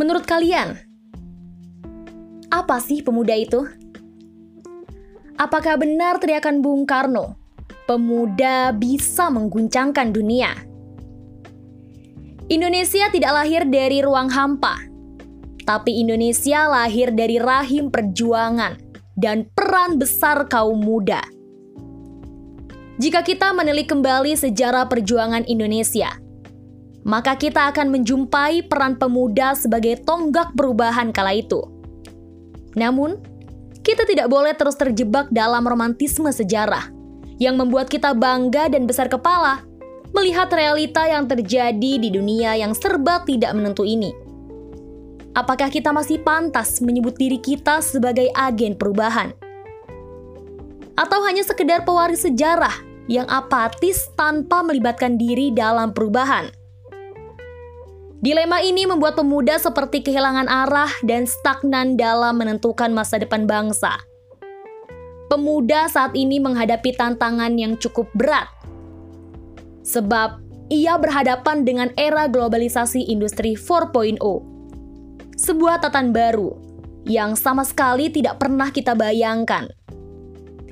Menurut kalian, apa sih pemuda itu? Apakah benar teriakan Bung Karno, pemuda bisa mengguncangkan dunia? Indonesia tidak lahir dari ruang hampa, tapi Indonesia lahir dari rahim perjuangan dan peran besar kaum muda. Jika kita menilik kembali sejarah perjuangan Indonesia, maka kita akan menjumpai peran pemuda sebagai tonggak perubahan kala itu. Namun, kita tidak boleh terus terjebak dalam romantisme sejarah yang membuat kita bangga dan besar kepala melihat realita yang terjadi di dunia yang serba tidak menentu ini. Apakah kita masih pantas menyebut diri kita sebagai agen perubahan? Atau hanya sekedar pewaris sejarah yang apatis tanpa melibatkan diri dalam perubahan? Dilema ini membuat pemuda seperti kehilangan arah dan stagnan dalam menentukan masa depan bangsa. Pemuda saat ini menghadapi tantangan yang cukup berat. Sebab ia berhadapan dengan era globalisasi industri 4.0. Sebuah tatan baru yang sama sekali tidak pernah kita bayangkan.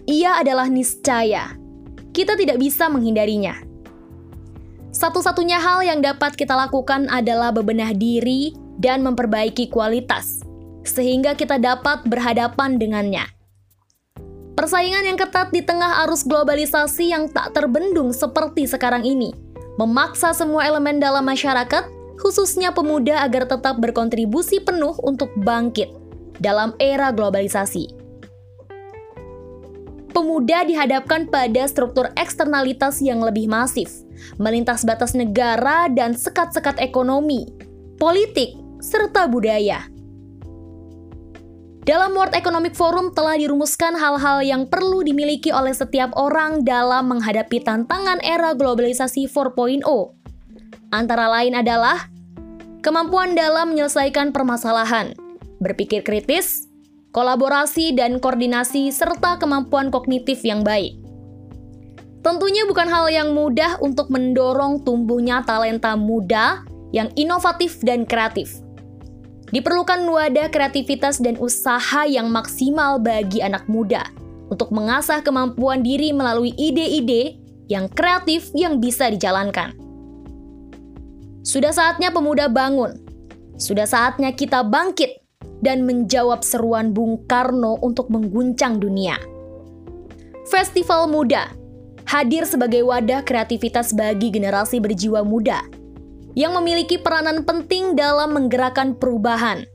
Ia adalah niscaya. Kita tidak bisa menghindarinya satu-satunya hal yang dapat kita lakukan adalah bebenah diri dan memperbaiki kualitas, sehingga kita dapat berhadapan dengannya. Persaingan yang ketat di tengah arus globalisasi yang tak terbendung seperti sekarang ini, memaksa semua elemen dalam masyarakat, khususnya pemuda agar tetap berkontribusi penuh untuk bangkit dalam era globalisasi pemuda dihadapkan pada struktur eksternalitas yang lebih masif, melintas batas negara dan sekat-sekat ekonomi, politik, serta budaya. Dalam World Economic Forum telah dirumuskan hal-hal yang perlu dimiliki oleh setiap orang dalam menghadapi tantangan era globalisasi 4.0. Antara lain adalah kemampuan dalam menyelesaikan permasalahan, berpikir kritis, kolaborasi dan koordinasi, serta kemampuan kognitif yang baik. Tentunya bukan hal yang mudah untuk mendorong tumbuhnya talenta muda yang inovatif dan kreatif. Diperlukan wadah kreativitas dan usaha yang maksimal bagi anak muda untuk mengasah kemampuan diri melalui ide-ide yang kreatif yang bisa dijalankan. Sudah saatnya pemuda bangun. Sudah saatnya kita bangkit dan menjawab seruan Bung Karno untuk mengguncang dunia. Festival Muda hadir sebagai wadah kreativitas bagi generasi berjiwa muda yang memiliki peranan penting dalam menggerakkan perubahan.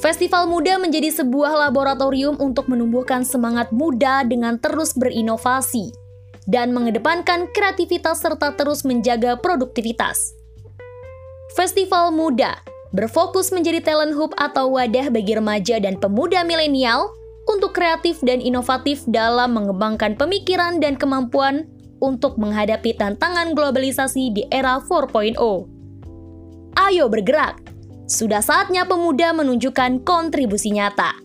Festival Muda menjadi sebuah laboratorium untuk menumbuhkan semangat muda dengan terus berinovasi dan mengedepankan kreativitas serta terus menjaga produktivitas. Festival Muda berfokus menjadi talent hub atau wadah bagi remaja dan pemuda milenial untuk kreatif dan inovatif dalam mengembangkan pemikiran dan kemampuan untuk menghadapi tantangan globalisasi di era 4.0. Ayo bergerak! Sudah saatnya pemuda menunjukkan kontribusi nyata.